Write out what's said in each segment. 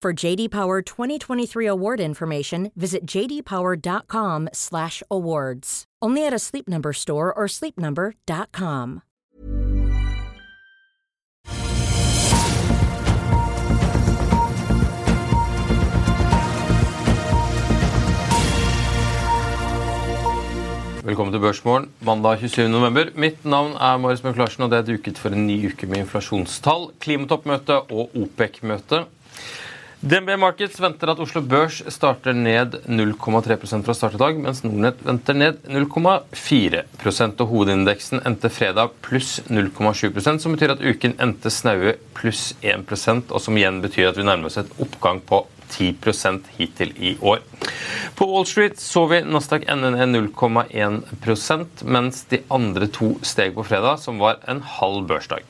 For JD Power 2023 award information, visit jdpower.com/awards. Only at a Sleep Number store or sleepnumber.com. Velkommen til Børsmorgen mandag 27.11. Mitt navn er Marius Larsen, og det er duket for en ny uke med inflasjonstall, klimatoppmøte og OPEC-møte. DNB Markets venter at Oslo Børs starter ned 0,3 fra start i dag, mens Nordnett venter ned 0,4% og Hovedindeksen endte fredag pluss 0,7% som betyr at uken endte snaue pluss 1% og som igjen betyr at vi nærmer oss et oppgang på 10% hittil i år. På Wall Street så vi Nasdaq ende ned 0,1% mens de andre to steg på fredag, som var en halv børsdag.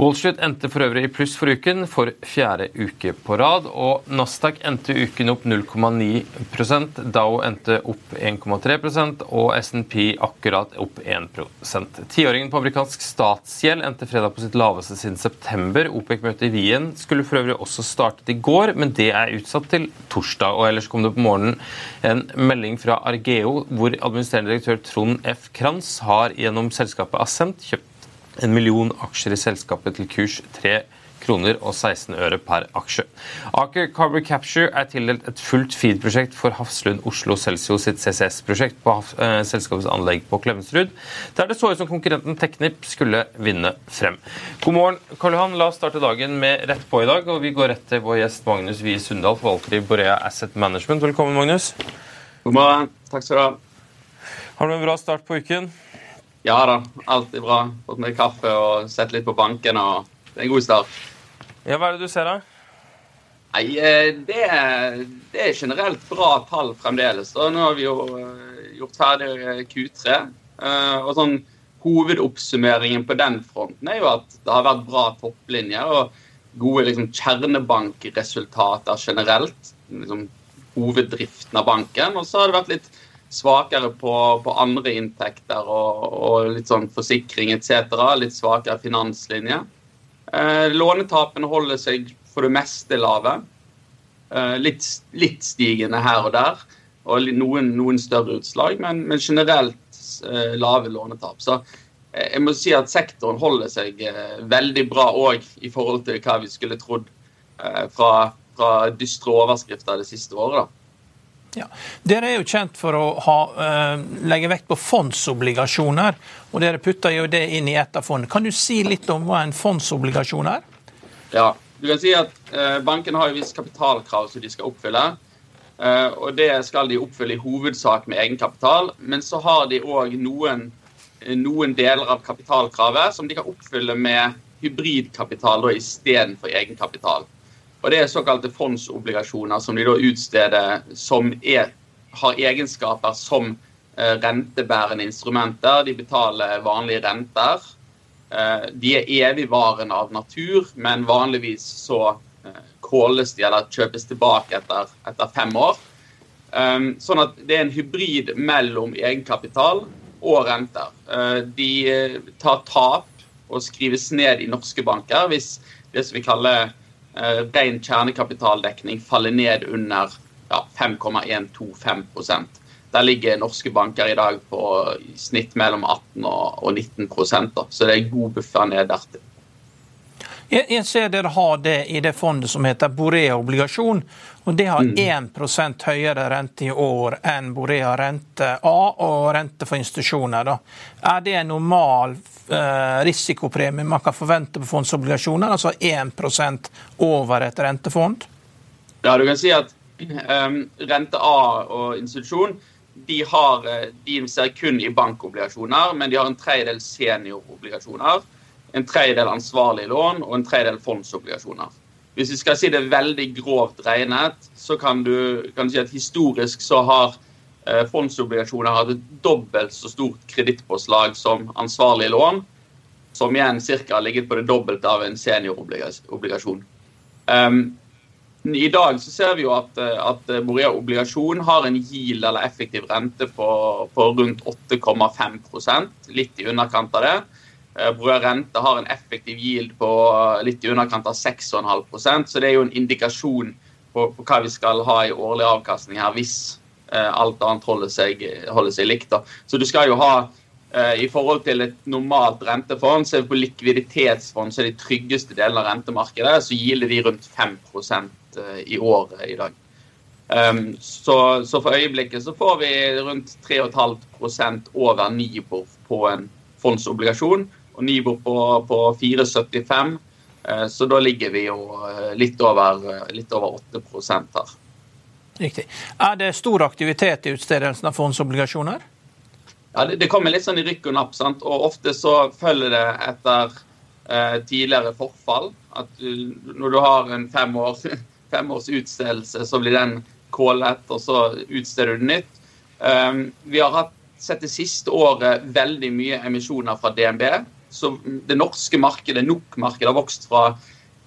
Wall Street endte for øvrig i pluss for uken for fjerde uke på rad, og Nasdaq endte uken opp 0,9% Dow endte opp 1,3% og SNP akkurat opp 1% Tiåringen på amerikansk statsgjeld endte fredag på sitt laveste siden september. OPEC-møtet i Wien skulle for øvrig også startet i går, men det er utsatt til torsdag. og Ellers kom det på morgenen en melding fra Argeo, hvor administrerende direktør Trond F. Kranz har gjennom selskapet Ascent kjøpt en million aksjer i selskapet til kurs 3 kroner og 16 øre per aksje. Aker Carbon Capture er tildelt et fullt feed-prosjekt for Hafslund Oslo Celsio sitt CCS-prosjekt på eh, selskapets anlegg på Klemetsrud, der det så ut som konkurrenten Teknip skulle vinne frem. God morgen, Karl Johan. La oss starte dagen med Rett på i dag, og vi går rett til vår gjest Magnus Wie Sundal, forvalter i Borea Asset Management. Velkommen, Magnus. God morgen. Takk skal du ha. Har du en bra start på uken? Ja da, alt er bra. Fått meg kaffe og sett litt på banken. og Det er en god start. Ja, Hva er det du ser, da? Nei, eh, det er, det er generelt bra tall fremdeles. Og nå har vi jo eh, gjort ferdig eh, Q3. Og sånn Hovedoppsummeringen på den fronten er jo at det har vært bra topplinjer og gode liksom, kjernebankresultater generelt. Liksom, hoveddriften av banken. Og så har det vært litt svakere på, på andre inntekter og, og, litt sånn forsikring etc. Litt svakere finanslinje. Eh, lånetapene holder seg for det meste lave. Eh, litt, litt, stigende her og der, og noen, noen større utslag, men, men generelt eh, lave lånetap. Så eh, jeg må si at sektoren holder seg eh, veldig bra òg i forhold til hva vi skulle trodd eh, fra, fra dystre overskrifter det siste året. da. Ja. Dere er jo kjent for å ha, uh, legge vekt på fondsobligasjoner, og dere putter jo det inn i et av fondene. Kan du si litt om hva en fondsobligasjon er? Ja, du kan si at uh, Bankene har jo visse kapitalkrav som de skal oppfylle. Uh, og Det skal de oppfylle i hovedsak med egenkapital, men så har de òg noen, noen, deler av kapitalkravet som de kan oppfylle med hybridkapital istedenfor egenkapital. Og Det er såkalte fondsobligasjoner som de da utsteder som er, har egenskaper som eh, rentebærende instrumenter. De betaler vanlige renter. Eh, de er evigvarende av natur, men vanligvis så eh, kåles de eller kjøpes tilbake etter, etter fem år. Sånn at det er en hybrid mellom egenkapital og renter. De tar tap og skrives ned i norske banker hvis det som vi kaller ren kjernekapitaldekning faller ned under ja, 5,125% Der ligger norske banker i dag på snitt mellom 18 og 19 da. så det er god buffer ned dertil. Jeg, ser dere har det i det fondet som heter Borea obligasjon. og Det har mm. 1% høyere rente i år enn Borea rente A og rente for institusjoner. Da. Er det en normal eh, risikopremie man kan forvente på fondsobligasjoner, altså 1% over et rentefond? Ja, du kan si at um, rente A og institusjon de, har, eh, de investerer kun i bankobligasjoner, men de har en tredjedel seniorobligasjoner, en tredjedel ansvarlige lån og en tredjedel fondsobligasjoner. Hvis vi skal si det veldig grovt regnet, så kan du, kan du si at historisk så har eh, fondsobligasjoner hatt et dobbelt så stort kredittpåslag som ansvarlige lån, som igjen ca. har ligget på det dobbelte av en seniorobligasjon. Um, i dag så ser vi jo at, eh, at Borea obligasjon har en GIL eller effektiv rente på, på rundt 8,5 litt i underkant av det. Eh, rente har en effektiv yield på litt i underkant av 6,5% så det er jo en indikasjon på, på, hva vi skal ha i årlig avkastning her hvis eh, alt annet holder seg, holder seg likt. Da. Så du skal jo ha i forhold til et normalt rentefond, så er vi på likviditetsfond, så er de tryggeste delene av rentemarkedet, så gilder de rundt 5 Eh, i år i dag. Um, så, så, for øyeblikket så får vi rundt 3,5% over på, på en fondsobligasjon. Og Nibor på, på 4,75. Uh, så da ligger vi jo uh, litt over, uh, litt over 8 her. Riktig. Er det stor aktivitet i utstedelsen av fondsobligasjoner? Ja, det, det, kommer litt sånn i rykk og napp. sant? Og ofte så følger det etter tidligere forfall. At når du har en fem år fem års utstedelse, så blir den kålet, og så utsteder du nytt. Um, vi har hatt, sett det siste året veldig mye emisjoner fra DNB. Så det norske markedet, NOK-markedet, har vokst fra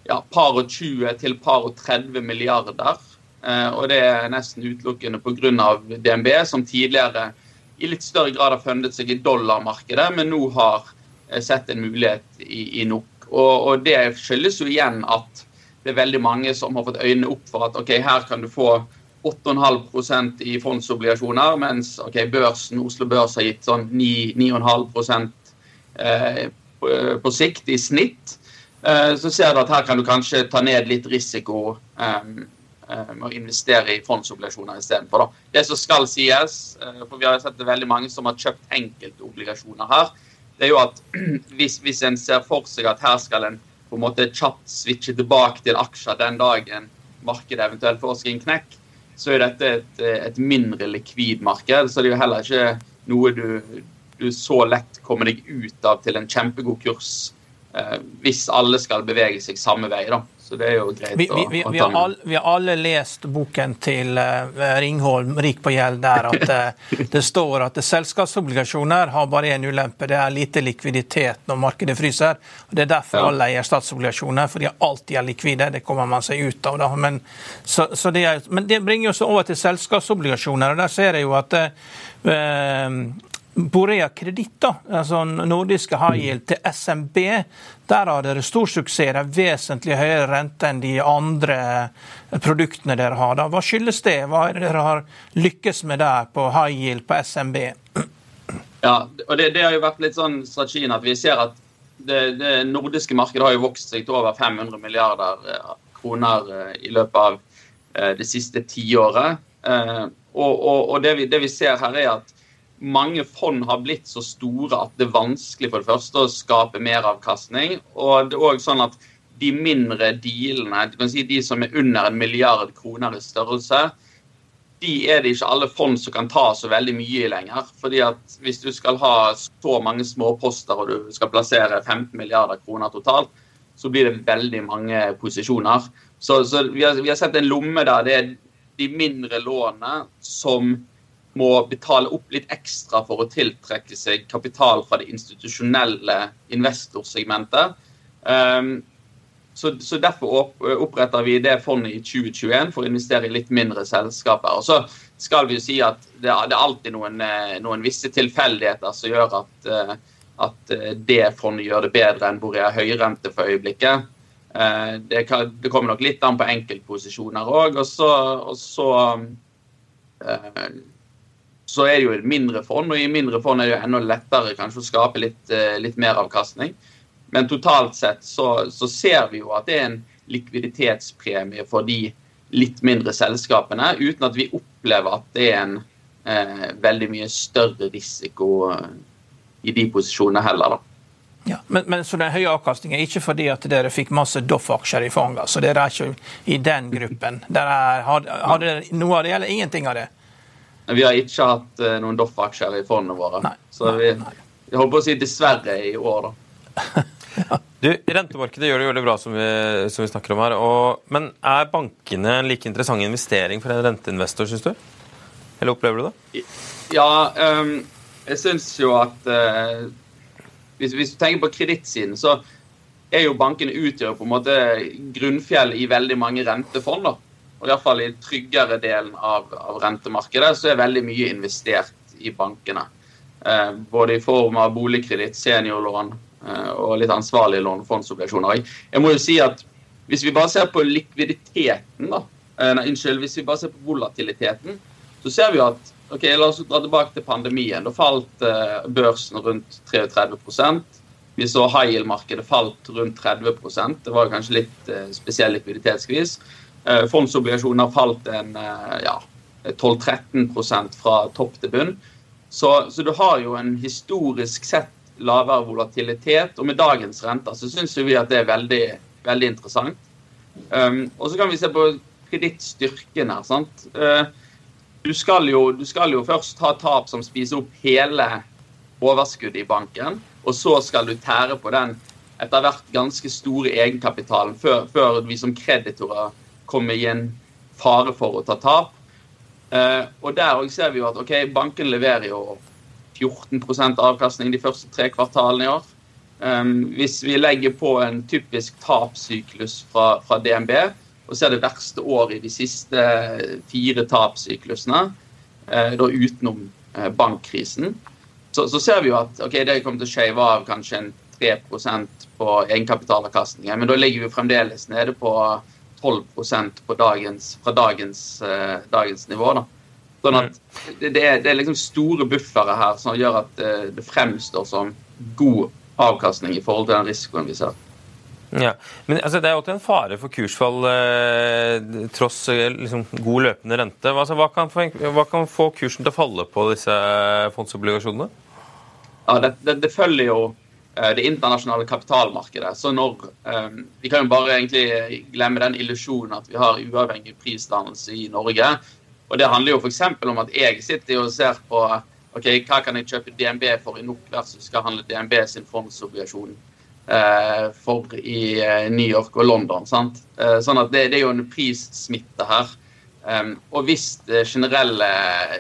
ja, par og 20 til par og 30 milliarder. Uh, og det er nesten utelukkende pga. DNB, som tidligere i litt større grad har fundet seg i dollarmarkedet, men nå har uh, sett en mulighet i, i NOK. Og, og det skyldes jo igjen at det er veldig mange som har fått øynene opp for at ok, her kan du få 8,5% i fondsobligasjoner, mens ok, børsen, Oslo Børs har gitt sånn 9,5 eh, på, på sikt i snitt. Eh, så ser du at her kan du kanskje ta ned litt risiko eh, eh med å investere i fondsobligasjoner istedenfor. Det som skal sies, eh, for vi har sett det veldig mange som har kjøpt enkeltobligasjoner her, det er jo at hvis, hvis en ser for seg at her skal en på en måte kjapt switche tilbake til aksjer den dagen markedet eventuelt får seg en knekk, så er dette et, et, mindre likvid marked. Så det er jo heller ikke noe du, du så lett kommer deg ut av til en kjempegod kurs eh, hvis alle skal bevege seg samme vei. da. Så det er jo greit vi, vi, vi, har, all, vi har, alle lest boken til uh, Ringholm, 'Rik på gjeld', der at uh, det står at selskapsobligasjoner har bare én ulempe. Det er lite likviditet når markedet fryser. og Det er derfor ja. alle eier statsobligasjoner, for de alltid er likvide. Det kommer man seg ut av. Da. Men, så, så det, er, men det bringer oss over til selskapsobligasjoner. og Der ser jeg jo at uh, Borea Kreditt, altså nordiske high yield, til SMB, der har dere stor suksess. Det er vesentlig høyere rente enn de andre produktene dere har. Hva skyldes det? Hva er det dere har lykkes med der på high yield på SMB? Ja, og det, det har jo vært litt sånn strategien at vi ser at det, det, nordiske markedet har jo vokst seg til over 500 milliarder eh, kroner eh, i løpet av eh, det siste tiåret. Og, og, og det, vi, det vi ser her, er at mange fond har blitt så store at det er vanskelig for det første å skape meravkastning. Og det er også sånn at de mindre dealene, du kan si de som er under en milliard kroner i størrelse, de er det ikke alle fond som kan ta så veldig mye i lenger. fordi at hvis du skal ha så mange småposter og du skal plassere 15 milliarder kroner totalt, så blir det veldig mange posisjoner. Så, så vi, har, vi har sett en lomme der det er de mindre lånene som må betale opp litt ekstra for å tiltrekke seg kapital fra det institusjonelle investorsegmentet. Um, så, så, Derfor oppretter vi det fondet i 2021 for å investere i litt mindre selskaper. Og Så skal vi jo si at det, er alltid noen, eh, noen visse tilfeldigheter som gjør at, eh, at, eh, det fondet gjør det bedre enn har høyrente for øyeblikket. Det, kan, det, kommer nok litt an på enkeltposisjoner òg. Og så, og så så er det jo et mindre fond, og i mindre fond er det jo enda lettere kanskje å skape litt, eh, litt mer avkastning. men totalt sett så, så, ser vi jo at det er en likviditetspremie for de litt mindre selskapene, uten at vi opplever at det er en eh, veldig mye større risiko eh, i de posisjonene heller. da. Ja, men, men, så den høye avkastningen er ikke fordi at dere fikk masse Doff-aksjer i fanget? Så dere er ikke i den gruppen? Dere er, har dere noe av det, eller ingenting av det? Vi har ikke hatt uh, noen Doff-aksjer i fondene våre. Nei, så vi, vi holder på å si dessverre i år, da. Du, Rentemarkedet gjør det veldig bra, som vi, som vi snakker om her. Og, men er bankene en like interessant investering for en renteinvestor, syns du? Eller opplever du det? Ja, um, jeg syns jo at uh, hvis, hvis, du tenker på kredittsiden, så er jo bankene utgjør på en måte grunnfjell i veldig mange rentefond. da. Og Iallfall i tryggere delen av, av, rentemarkedet så er veldig mye investert i bankene. Eh, både i form av boligkreditt, seniorlån eh, og litt ansvarlige lån, fondsobligasjoner. Jeg må jo si at hvis vi bare ser på likviditeten, da, eh, nei, unnskyld, hvis vi bare ser på volatiliteten, så ser vi at Ok, La oss dra tilbake til pandemien. Da falt eh, børsen rundt 33% Vi så high yield-markedet falt rundt 30% Det var kanskje litt eh, spesiell likviditetsskvis. Eh, fondsobligasjoner falt en eh, ja, 12-13% fra topp til bunn. Så, så, du har jo en historisk sett lavere volatilitet. Og med dagens renter så syns vi at det er veldig, veldig interessant. Um, og så kan vi se på kredittstyrken her. sant? Uh, du skal, jo, du skal jo først ha tap som spiser opp hele overskuddet i banken, og så skal du tære på den etter hvert ganske store egenkapitalen før, før vi som kreditorer kommer i en fare for å ta tap. Eh, og der ser vi jo at ok, banken leverer jo 14% avkastning de første tre kvartalene i år. Um, hvis vi legger på en typisk tapssyklus fra, fra DNB, og ser det verste året i de siste fire tapssyklusene, eh, da utenom eh, bankkrisen, så, så, ser vi jo at okay, det kommer til å skjeve av kanskje en 3 på egenkapitalavkastningen, men da ligger vi fremdeles nede på 12% på dagens, fra dagens, eh, dagens nivå. da. Sånn at det, det, er, det, er, liksom store buffere her som gjør at det, det fremstår som god avkastning i forhold til den risikoen vi ser. Ja, men altså, Det er alltid en fare for kursfall eh, tross eh, liksom, god løpende rente. Altså, hva, kan få, hva, kan få, kursen til å falle på disse eh, fondsobligasjonene? Ja, det, det, følger jo eh, det internasjonale kapitalmarkedet. Så når eh, Vi kan jo bare egentlig glemme den illusjonen at vi har uavhengig prisdannelse i Norge. Og Det handler jo f.eks. om at jeg sitter og ser på ok, hva kan jeg kjøpe DNB for i NOK versus skal handle DNB sin fondsobligasjon Eh, for i eh, New York og London. Sant? Eh, sånn at det, det, er jo en prissmitte her. Um, og hvis det generelle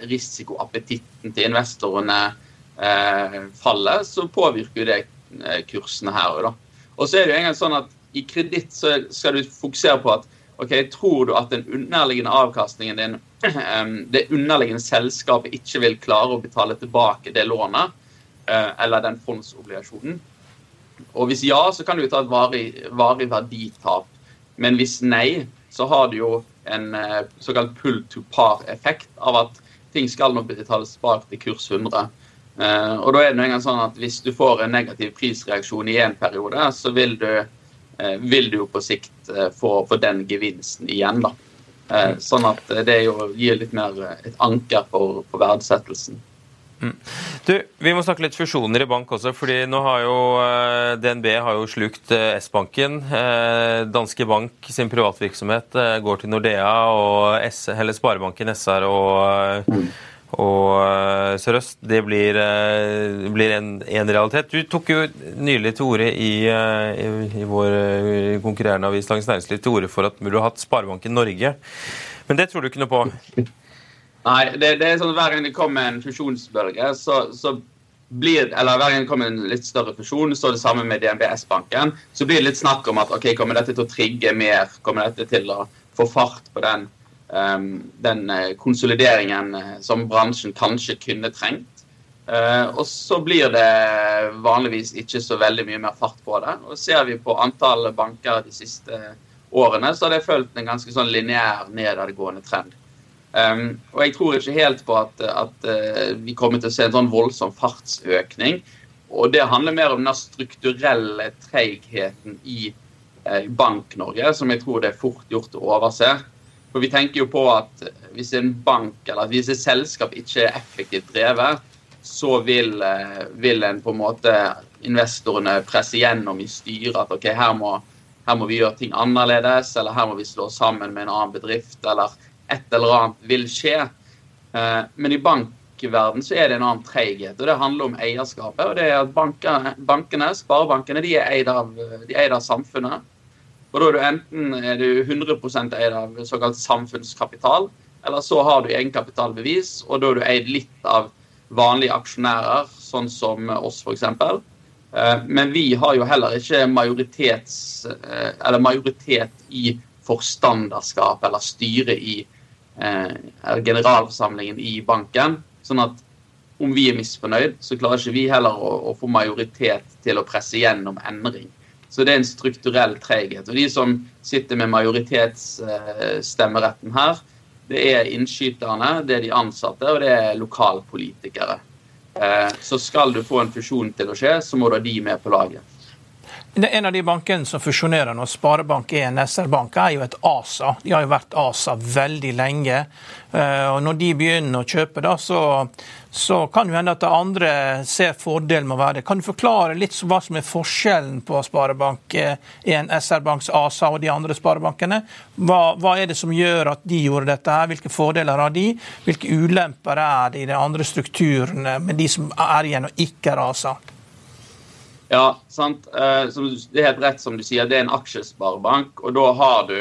risikoappetitten til investorene uh, faller, så påvirker jo det kursene her òg, Og så er det jo engang sånn at i kreditt så skal du fokusere på at ok, tror du at den underliggende avkastningen din, det underliggende selskapet ikke vil klare å betale tilbake det lånet, uh, eller den fondsobligasjonen, og hvis ja, så kan du ta et varig, varig verditap. Men hvis nei, så har du jo en eh, såkalt pull to par-effekt av at ting skal nå betales tilbake til kurs 100. Eh, og da er det en gang sånn at hvis du får en negativ prisreaksjon i en periode, så vil du, eh, vil du jo på sikt få, få, den gevinsten igjen, da. Sånn at det jo gir litt mer et anker for, for verdsettelsen. Mm. Du, Vi må snakke litt fusjoner i bank også. fordi nå har jo eh, DNB har jo slukt eh, S-banken. Eh, Danske Bank sin privatvirksomhet går til Nordea og S, eller Sparebanken SR og, og Sør-Øst. Det blir, blir en, en, realitet. Du tok jo nylig til orde i, i, i, vår konkurrerende avis Dagens Næringsliv til orde for at du har hatt Sparebanken Norge. Men det tror du ikke noe på? Nei, det, det, er sånn at hver gang det kommer en fusjonsbølge, så, så blir, eller hver gang det kommer en litt større fusjon, så det samme med DNBS-banken, så blir det litt snakk om at ok, kommer dette til å trigge mer? Kommer dette til å få fart på den, den eh, konsolideringen eh, som bransjen kanskje kunne trengt? Uh, og så blir det vanligvis ikke så veldig mye mer fart på det. Og Ser vi på antall banker de siste årene, så har det fulgt en ganske sånn lineær nedadgående trend. Um, og jeg tror ikke helt på at, at uh, vi kommer til å se en sånn voldsom fartsøkning. og det handler mer om den strukturelle treigheten i eh, Bank-Norge, som jeg tror det er fort gjort å overse. For vi tenker jo på at hvis en bank eller hvis et selskap ikke er effektivt drevet, så vil, eh, vil en på en måte investorene presse gjennom i styret at ok, her må, her må vi gjøre ting annerledes, eller her må vi slå sammen med en annen bedrift, eller et eller annet vil skje. Eh, men i bankverden så er det en annen treighet, og det handler om eierskapet. og det er at bankene, bankene Sparebankene de er eid av, av samfunnet. Og da er du enten er du 100% eid av såkalt samfunnskapital, eller så har du egenkapitalbevis, og da er du eid litt av vanlige aksjonærer, sånn som oss f.eks. Eh, men vi har jo heller ikke eh, majoritet i forstanderskap eller styre i eh, generalforsamlingen i banken. Sånn at om vi er misfornøyd, så klarer ikke vi heller å, å få majoritet til å presse gjennom endring. Så det er en strukturell treghet. Og de som sitter med majoritetsstemmeretten her, det er innskyterne, det er de ansatte, og det er lokalpolitikere. Eh, så skal du få en fusjon til å skje, så må du ha de med på laget. En av de bankene som fusjonerer når Sparebank1 SR-Bank, er jo et ASA. De har jo vært ASA veldig lenge. Eh, og Når de begynner å kjøpe, da, så, så kan jo hende at andre ser fordelen med å være det. Kan du forklare litt hva som er forskjellen på Sparebank1 SR-Banks ASA og de andre sparebankene? Hva, hva, er det som gjør at de gjorde dette? her? Hvilke fordeler har de? Hvilke ulemper er det i de andre strukturene med de som er igjen og ikke er ASA? Ja, sant. Eh, det er helt rett som du sier, det er en aksjesparebank. Og da har du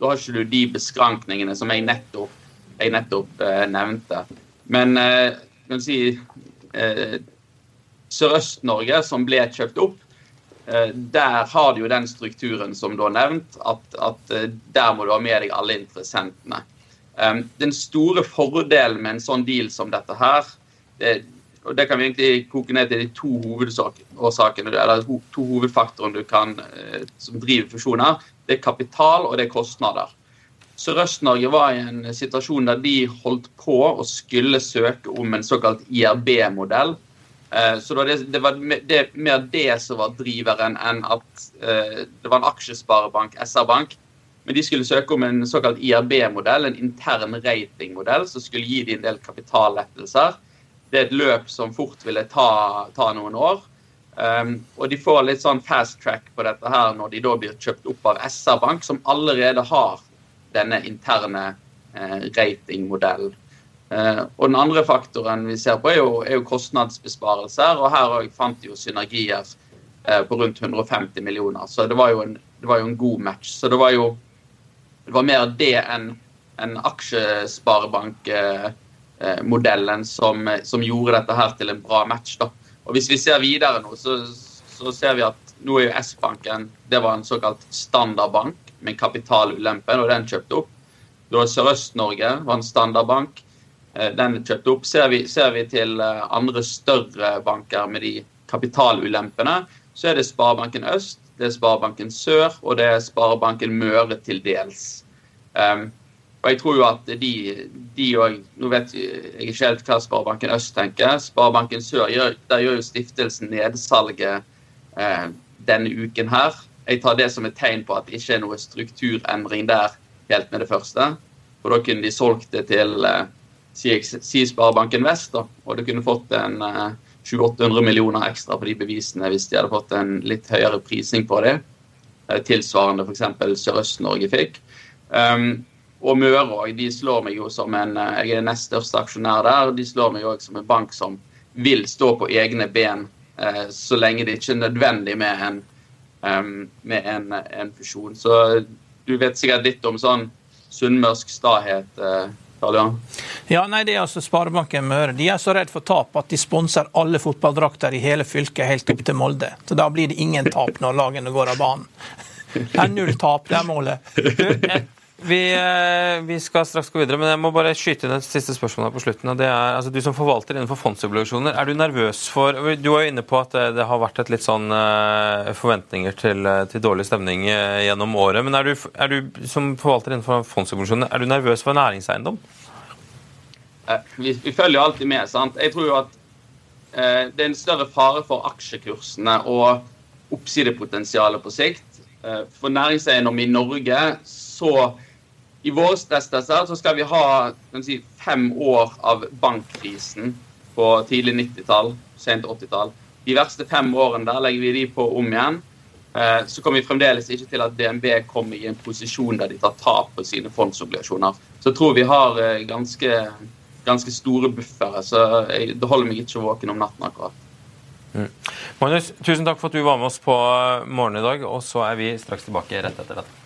da har ikke du de beskrankningene som jeg nettopp, jeg nettopp eh, nevnte. Men eh, kan si eh, Sørøst-Norge, som ble kjøpt opp, eh, der har du jo den strukturen som du har nevnt, at, at eh, der må du ha med deg alle interessentene. den store fordelen med en sånn deal som dette her, det, og Det kan vi egentlig koke ned til de to hovedårsakene, eller to hovedfaktorene du kan, eh, som driver fusjoner. Det er kapital, og det er kostnader. Sørøst-Norge var i en situasjon der de holdt på å skulle søke om en såkalt IRB-modell. Eh, så det var det, mer det som var driveren enn at eh, det var en aksjesparebank, SR-bank. Men de skulle søke om en såkalt IRB-modell, en intern ratingmodell, som skulle gi dem en del kapitallettelser det er et løp som fort ville ta, ta noen år. Um, og de får litt sånn fast track på dette her når de da blir kjøpt opp av SR-Bank, som allerede har denne interne eh, ratingmodellen. Eh, og den andre faktoren vi ser på, er jo, er jo kostnadsbesparelser. Og her fant de jo synergier eh, på rundt 150 millioner. Så det var jo en, var jo en god match. Så det var jo det var mer det enn en aksjesparebank. Eh, Eh, modellen som, som, gjorde dette her til en bra match. Da. Og Hvis vi ser videre nå, så, så ser vi at nå er jo S-banken det var en såkalt standardbank med kapitalulempe, og den kjøpte opp. Da Sørøst-Norge var en standardbank. Eh, den kjøpte opp. Ser vi, ser vi til eh, andre større banker med de kapitalulempene, så er det Sparebanken Øst, det er Sparebanken Sør og det er Sparebanken Møre til dels. Um, og jeg tror jo at de, og, Nå vet jeg ikke helt hva Sparebanken Øst tenker. Sparebanken Sør der gjør jo stiftelsen nedsalget eh, denne uken her. Jeg tar det som et tegn på at det ikke er noe strukturendring der helt med det første. For da kunne de solgt det til eh, si, si Sparebanken Vest, da, og du kunne fått en eh, 700-800 millioner ekstra på de bevisene hvis de hadde fått en litt høyere prising på det. Eh, tilsvarende f.eks. Sørøst-Norge fikk. Um, og Møre òg. De slår meg jo som en eh, Jeg er nest største aksjonær der. De slår meg òg som en bank som vil stå på egne ben eh, så lenge det ikke er nødvendig med en, um, med en, en fusjon. Så du vet sikkert litt om sånn sunnmørsk stahet. Uh, ja, nei, det er altså Sparebanken Møre. De er så redd for tap at de sponser alle fotballdrakter i hele fylket helt opp til Molde. Så da blir det ingen tap når lagene går av banen. Det er null tap, det er målet. Du, vi, eh, vi, skal straks gå videre, men jeg må bare skyte inn et siste spørsmål på slutten. og det er, altså Du som forvalter innenfor fondsobligasjoner, er du nervøs for Du var jo inne på at det, det har vært et litt sånn uh, forventninger til, eh, til, dårlig stemning gjennom året. Men er du, er du, som forvalter innenfor fondsobligasjoner, er du nervøs for næringseiendom? Vi, vi, følger jo alltid med. sant? Jeg tror jo at eh, det er en større fare for aksjekursene og oppsidepotensialet på sikt. Eh, for næringseiendom i Norge så i våre stresstester så skal vi ha si, fem år av bankkrisen på tidlig 90-tall, sent 80-tall. De verste fem årene der legger vi de på om igjen. Eh, så kommer vi fremdeles ikke til at DNB kommer i en posisjon der de tar tap på sine fondsobligasjoner. Så jeg tror vi har eh, ganske, ganske store buffere, så det holder meg ikke våken om natten akkurat. Mm. Magnus, tusen takk for at du var med oss på morgenen i dag, og så er vi straks tilbake rett etter dette.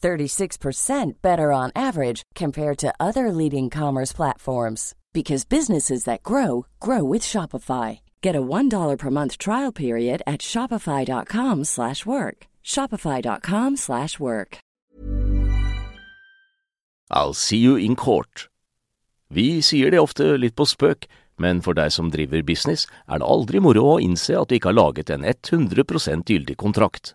36% better on average compared to other leading commerce platforms because businesses that grow grow with Shopify. Get a $1 per month trial period at shopify.com/work. shopify.com/work. I'll see you in court. Vi sier det ofte litt på spøk, men for deg som driver business, er det aldri moro å innse at du ikke har laget en 100 gyldig kontrakt.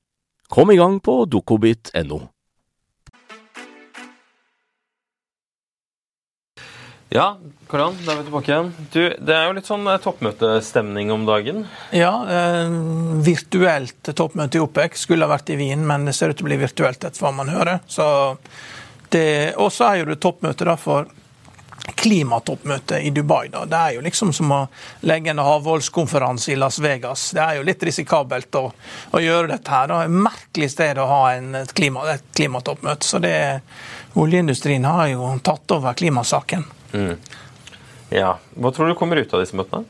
Kom i gang på dokobit.no. Ja, Karan, da er vi tilbake igjen. Du, det er jo litt sånn eh, toppmøtestemning om dagen? Ja, eh, virtuelt toppmøte i OPEC skulle ha vært i Wien, men det ser ut til å bli virtuelt etter hva man hører. Så og så er jo det toppmøte da for klimatoppmøte i Dubai. Da. Det er jo liksom som å legge en avholdskonferanse i Las Vegas. Det er jo litt risikabelt å, å gjøre dette her. Det er et merkelig sted å ha en, et, klima, et klimatoppmøte. Så det, oljeindustrien har jo tatt over klimasaken. Mm. Ja. Hva tror du kommer ut av disse møtene?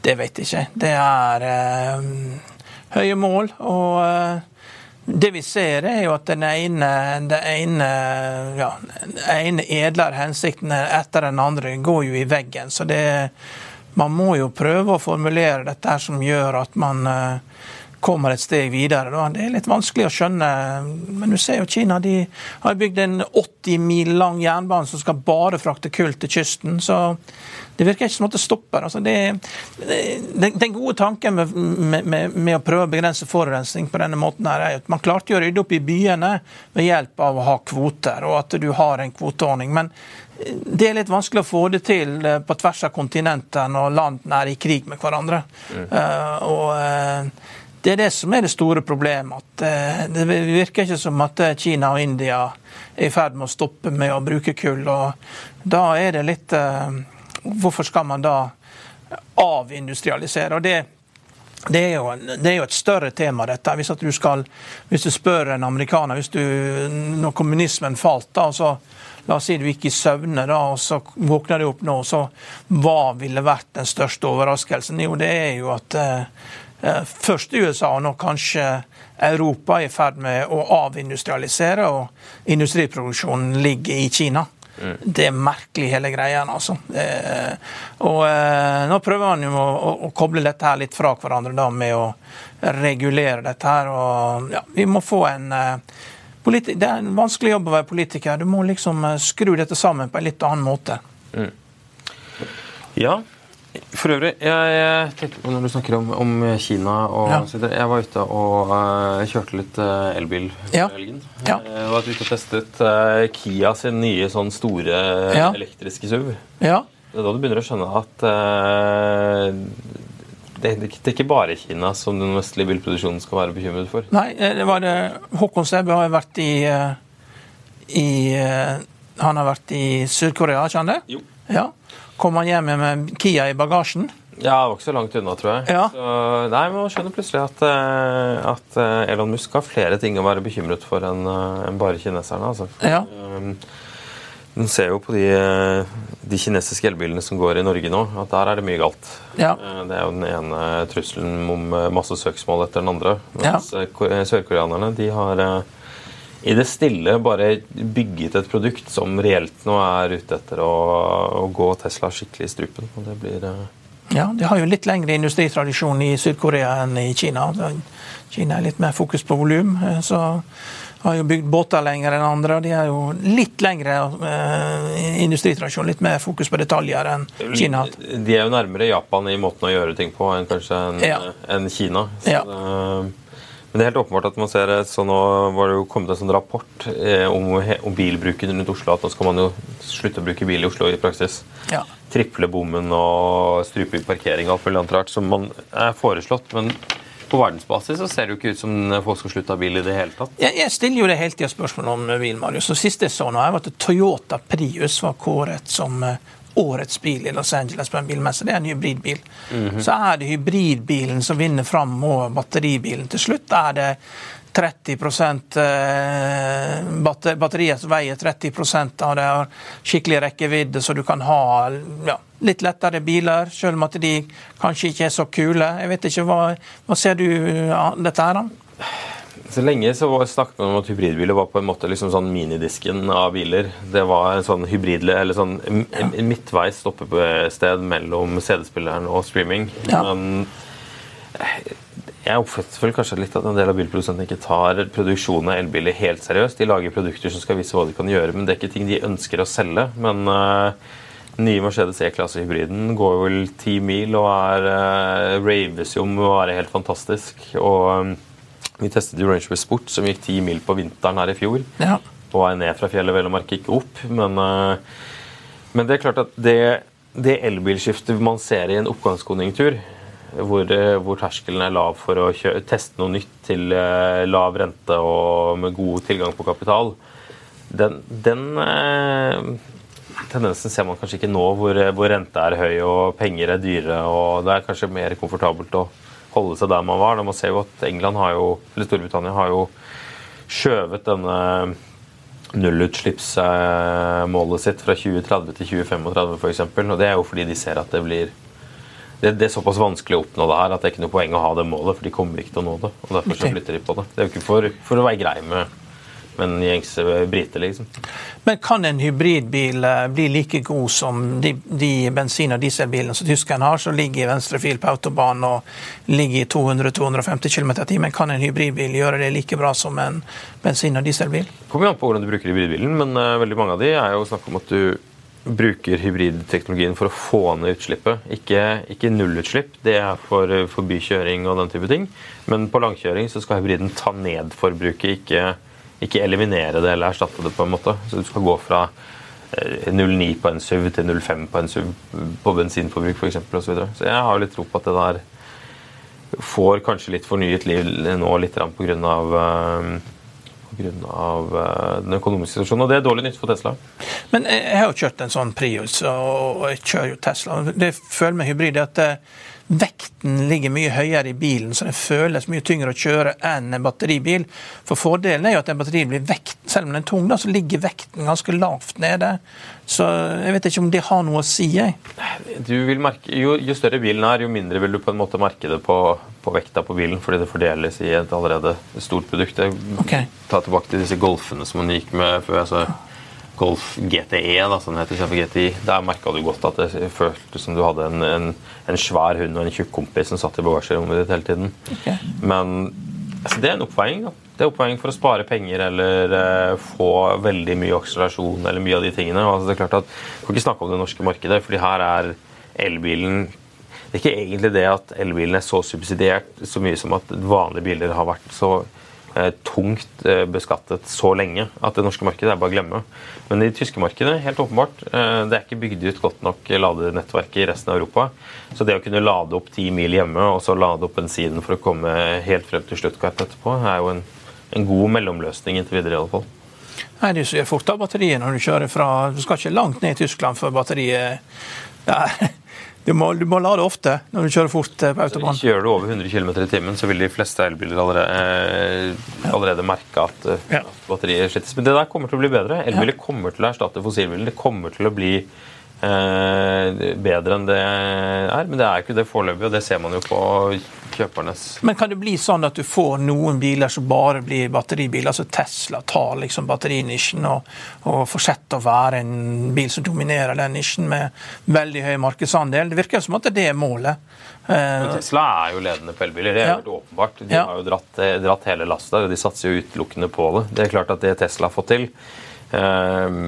Det vet jeg ikke. Det er eh, høye mål. og eh, det vi ser, er jo at den ene, den ene, ja, ene edlere hensikten etter den andre går jo i veggen. Så det, man må jo prøve å formulere dette som gjør at man uh, kommer et steg videre. Da. Det er litt vanskelig å skjønne. Men du ser jo Kina de har bygd en 80 mil lang jernbane som skal bare frakte kull til kysten. Så det virker ikke som at det stopper. Altså det, det, den gode tanken med, med, med, å prøve å begrense forurensning på denne måten her er at man klarte å rydde opp i byene ved hjelp av å ha kvoter, og at du har en kvoteordning. Men det er litt vanskelig å få det til eh, på tvers av kontinenter når landene er i krig med hverandre. Mm. Uh, og uh, det er det som er det store problemet. at eh, Det virker ikke som at eh, Kina og India er i ferd med å stoppe med å bruke kull. og Da er det litt eh, Hvorfor skal man da avindustrialisere? og det det er, jo, det er, jo, et større tema, dette. Hvis, du, skal, hvis du spør en amerikaner hvis du, Når kommunismen falt, da, så La oss si du gikk i søvne, da, og så våkner du opp nå, så hva ville vært den største overraskelsen? Jo, det er jo at eh, først USA, og nå kanskje Europa er i ferd med å avindustrialisere, og industriproduksjonen ligger i Kina. Mm. Det er merkelig, hele greia. altså. Eh, og eh, Nå prøver han jo å, å, å, koble dette her litt fra hverandre da, med å regulere dette her. og ja, Vi må få en eh, det er en vanskelig jobb å være politiker. Du må liksom eh, skru dette sammen på en litt annen måte. Mm. Ja, for øvrig, jeg, tenkte på når du snakker om, om Kina og ja. Jeg var ute og uh, kjørte litt uh, elbil ja. helgen. Ja. Jeg var ute og testet uh, Kia sin nye sånn store ja. elektriske SUV. Ja. Det er da du begynner å skjønne at det, det, er ikke bare Kina som den vestlige bilproduksjonen skal være bekymret for. Nei, det var det. Håkon Sæbø har vært i, i Han har vært i Sør-Korea, ikke han det? Jo. Ja. Kom han hjem med Kia i bagasjen? Ja, det var ikke så langt unna, tror jeg. Ja. Så, nei, Man skjønner plutselig at, eh, at, eh, Elon Musk har flere ting å være bekymret for enn eh, en bare kineserne. Altså. Ja. Den ser jo på de, de, kinesiske elbilene som går i Norge nå, at der er det mye galt. Ja. Det er jo den ene trusselen om masse søksmål etter den andre. Mens ja. sørkoreanerne de har i det stille bare bygget et produkt som reelt nå er ute etter å, å gå Tesla skikkelig i strupen. og det blir... Uh... Ja, De har jo litt lengre industritradisjon i Sør-Korea enn i Kina. Kina er litt mer fokus på volum. Eh, så har jo bygd båter lenger enn andre. og De har jo litt lengre uh, industritradisjon, litt mer fokus på detaljer enn Kina. De er jo nærmere Japan i måten å gjøre ting på enn kanskje enn ja. en Kina. Så, ja. uh, men det er helt åpenbart at man ser så Nå var det jo kommet en sånn rapport eh, om, om, bilbruken rundt Oslo. At nå skal man jo slutte å bruke bil i Oslo i praksis. Ja. Triple bommen og strupe parkering og alt mulig annet rart som man er foreslått. Men på verdensbasis så ser det jo ikke ut som folk skal slutte av bil i det hele tatt. Jeg, jeg stiller jo det hele tida spørsmål om bil, Marius. Og siste jeg så nå, var at Toyota Prius var kåret som eh, årets bil i Los Angeles på en bilmesse. Det er en hybridbil. Mm -hmm. Så er det hybridbilen som vinner fram over batteribilen til slutt. Er det 30 eh, Batteriet som veier 30% av det, har skikkelig rekkevidde, så du kan ha ja, litt lettere biler, selv om at de kanskje ikke er så kule. Jeg vet ikke, Hva, hva ser du av dette her? da? Så lenge så snakket man om at hybridbiler var på en måte liksom sånn minidisken av biler. Det var en sånn hybrid, eller sånn ja. midtveis stoppested mellom CD-spilleren og streaming. Ja. Men eh, jeg oppfatter vel kanskje litt at en del av bilprodusentene ikke tar produksjonen av elbiler helt seriøst. De lager produkter som skal vise hva de kan gjøre, men det er ikke ting de ønsker å selge. Men uh, nye Mercedes E-klasse-hybriden går vel ti mil og er uh, raves jo om å være helt fantastisk. og um, vi testet jo Range Sport, som gikk ti mil på vinteren her i fjor. Ja. På vei ned fra fjellet, vel å merke ikke opp. Men, uh, men, det er klart at det, det elbilskiftet man ser i en oppgangskonjunktur, hvor, uh, hvor terskelen er lav for å kjøre, teste noe nytt til uh, lav rente og med god tilgang på kapital, den, den tendensen ser man kanskje ikke nå, hvor, hvor rente er høy og penger er dyre. og Det er kanskje mer komfortabelt å holde seg der man var. Man ser jo at England har jo, eller Storbritannia har jo skjøvet denne nullutslippsmålet sitt fra 2030 til 2035 f.eks. Og det er jo fordi de ser at det blir det, det, er såpass vanskelig å oppnå det her at det er ikke noe poeng å ha det målet, for de kommer ikke til å nå det. og Derfor så flytter de på det. Det er jo ikke for, for å være grei med med en gjengse brite, liksom. Men kan en hybridbil eh, bli like god som de, de bensin- og dieselbilene som tyskerne har, som ligger i venstre fil på autobanen og ligger i 200-250 km i timen? Kan en hybridbil gjøre det like bra som en bensin- og dieselbil? Det kommer an på hvordan du bruker hybridbilen, men uh, veldig mange av de er jo snakk om at du bruker hybridteknologien for å få ned utslippet. Ikke, ikke nullutslipp, det er for, for bykjøring og den type ting. Men på langkjøring så skal hybriden ta ned forbruket, ikke ikke eliminere det eller erstatte det på en måte. Så du skal gå fra 0,9 eh, på en SUV til 0,5 på en SUV på bensinforbruk f.eks. osv. Så, videre. så jeg har litt tro på at det der får kanskje litt fornyet liv nå litt pga. Pga. den økonomiske situasjonen. Og det er dårlig nytt for Tesla. Men jeg har jo kjørt en sånn Prius, og jeg kjører jo Tesla. Det jeg føler med hybrid, er at vekten ligger mye høyere i bilen, så den føles mye tyngre å kjøre enn en batteribil. For Fordelen er jo at en batteri blir vekt, selv om den er tung, da, så ligger vekten ganske lavt nede. Så jeg vet ikke om det har noe å si. Jeg. Merke, jo, jo, større bilen er, jo mindre vil du på en måte merke det på, på vekta på bilen, fordi det fordeles i et allerede stort produkt. Jeg, okay. Ta tilbake til disse Golfene som man gikk med før. altså Golf GTE, da, som det heter istedenfor GTI, der merka du godt at det føltes som du hadde en, en, en, svær hund og en tjukk kompis som satt i bagasjerommet ditt hele tiden. Okay. Men altså, det er en oppveiing. da. Det er oppveiing for å spare penger eller eh, få veldig mye akselerasjon eller mye av de tingene. Altså, det er klart at Vi kan ikke snakke om det norske markedet, fordi her er elbilen Det er ikke egentlig det at elbilen er så subsidiert så mye som at vanlige biler har vært så tungt eh, beskattet så lenge at det norske markedet er bare å glemme. Men det tyske markedet, helt åpenbart, eh, det er ikke bygd ut godt nok ladenettverk i resten av Europa. Så det å kunne lade opp ti mil hjemme og så lade opp bensinen for å komme helt frem til Stuttgart etterpå, er jo en, en god mellomløsning inntil videre i alle fall. Nei, Du ser fort av batteriet når du kjører fra Du skal ikke langt ned i Tyskland før batteriet der du må, du må, lade ofte når du kjører fort eh, på autobahn. Kjører du over 100 km i timen, så vil de fleste elbiler allerede, eh, allerede merke at eh, ja. batteriet slittes. Men det der kommer til å bli bedre. Elbiler ja. kommer til å erstatte fossilbiler. Det kommer til å bli eh, bedre enn det er. Men det er ikke det foreløpig, og det ser man jo på kjøpernes Men kan det bli sånn at du får noen biler som bare blir batteribiler? Altså Tesla tar liksom batterinisjen og, og fortsetter å være en bil som dominerer den nisjen med veldig høy markedsandel. Det virker som at det er målet. Men Tesla er jo ledende på elbiler, det er ja. helt åpenbart. De ja. har jo dratt, dratt hele lasta, og de satser jo utelukkende på det. Det er klart at det Tesla har fått til, eh,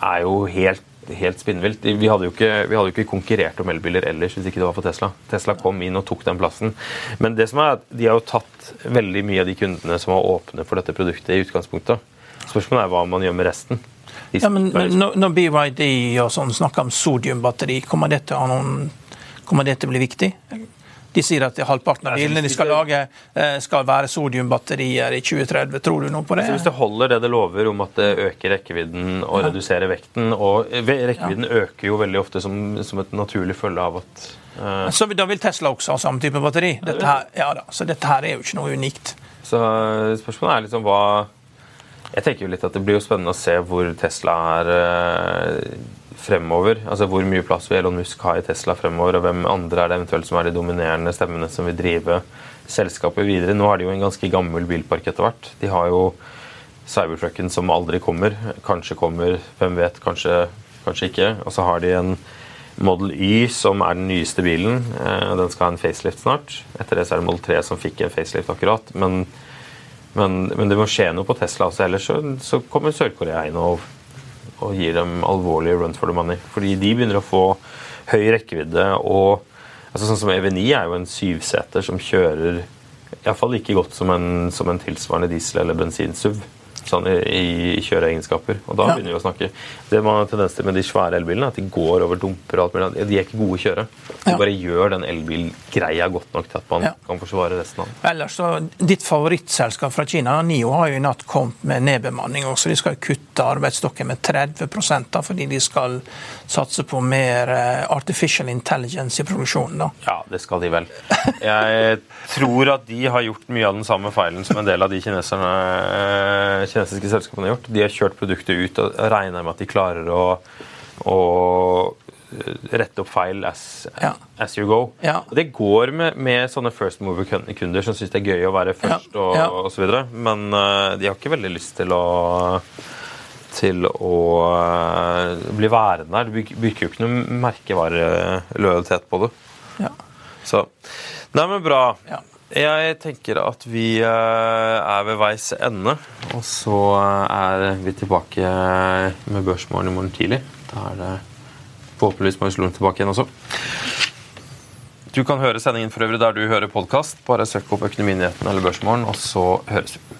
er jo helt helt spinnvilt. Vi hadde, jo ikke, vi hadde jo ikke konkurrert om elbiler ellers hvis ikke det var for Tesla. Tesla kom inn og tok den plassen. Men det som er at de har jo tatt veldig mye av de kundene som var åpne for dette produktet i utgangspunktet. Spørsmålet er hva man gjør med resten. Ja, men Når BYD og sånn snakker om sodiumbatteri, kommer det til å bli viktig? De sier at halvparten av bilene de skal lage, eh, skal være sodiumbatterier i 2030. Tror du noe på det? Altså hvis det holder det det lover om at det øker rekkevidden og reduserer vekten og Rekkevidden ja. øker jo veldig ofte som, som et naturlig følge av at uh... Så da vil Tesla også ha samme type batteri? Dette her, ja da, så dette her er jo ikke noe unikt. Så spørsmålet er liksom hva Jeg tenker jo litt at det blir jo spennende å se hvor Tesla er uh, fremover? Altså Hvor mye plass vil Elon Musk ha i Tesla fremover, og hvem andre er det eventuelt som er de dominerende stemmene som vil drive selskapet videre? Nå er det jo en ganske gammel bilpark etter hvert. De har jo Cybertrucken som aldri kommer. Kanskje kommer, hvem vet, kanskje, kanskje ikke. Og så har de en Model Y, som er den nyeste bilen. Eh, den skal ha en facelift snart. Etter det så er det Model 3 som fikk en facelift akkurat. Men, men, men det må skje noe på Tesla også, ellers så, så kommer Sør-Korea inn og og gir dem alvorlige run for the money. Fordi de begynner å få høy rekkevidde og altså Sånn som EV9 er jo en syvseter som kjører iallfall like godt som en, som en tilsvarende diesel- eller bensin-SUV sånn i, i kjøreegenskaper. Og da ja. begynner vi å snakke. Det man har tendens til med de svære elbilene, at de går over dumper og alt mulig. De er ikke gode å kjøre. De ja. bare gjør den elbilgreia godt nok til at man ja. kan forsvare resten av den. Ellers så, Ditt favorittselskap fra Kina, NIO, har jo i natt kommet med nedbemanning også. De skal kutte arbeidsstokken med 30% da, fordi de skal satse på mer uh, artificial intelligence i produksjonen. da. Ja, det skal de vel. Jeg tror at de har gjort mye av den samme feilen som en del av de kineserne uh, kinesiske selskapene har gjort. De har kjørt produktet ut og regner med at de klarer å, å rette opp feil as, ja. as you go. Ja. Det går med, med sånne first mover-kunder som syns det er gøy å være først ja. og, ja. og så videre. Men uh, de har ikke veldig lyst til å til å uh, bli værende der. Du bygger jo ikke noe merkevarelojalitet på det. Ja. Så Nei, men bra. Ja. Jeg tenker at vi eh, er ved veis ende. Og så eh, er vi tilbake med Børsmorgen i morgen tidlig. Da er det forhåpentligvis Marius Lund tilbake igjen også. Du kan høre sendingen for øvrig der du hører podkast. Bare søk opp Økonominyhetene eller Børsmorgen, og så høres vi.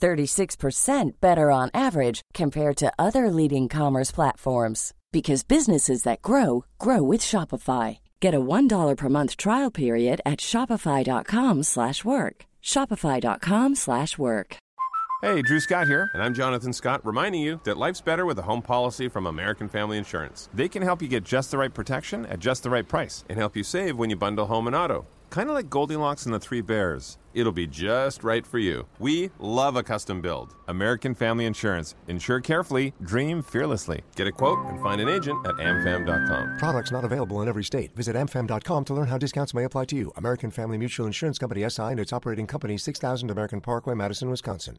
36% better on average compared to other leading commerce platforms because businesses that grow grow with Shopify. Get a $1 per month trial period at shopify.com/work. shopify.com/work. Hey, Drew Scott here, and I'm Jonathan Scott, reminding you that life's better with a home policy from American Family Insurance. They can help you get just the right protection at just the right price and help you save when you bundle home and auto. Kind of like Goldilocks and the Three Bears. It'll be just right for you. We love a custom build. American Family Insurance. Insure carefully, dream fearlessly. Get a quote and find an agent at amfam.com. Products not available in every state. Visit amfam.com to learn how discounts may apply to you. American Family Mutual Insurance Company SI and its operating company 6000 American Parkway, Madison, Wisconsin.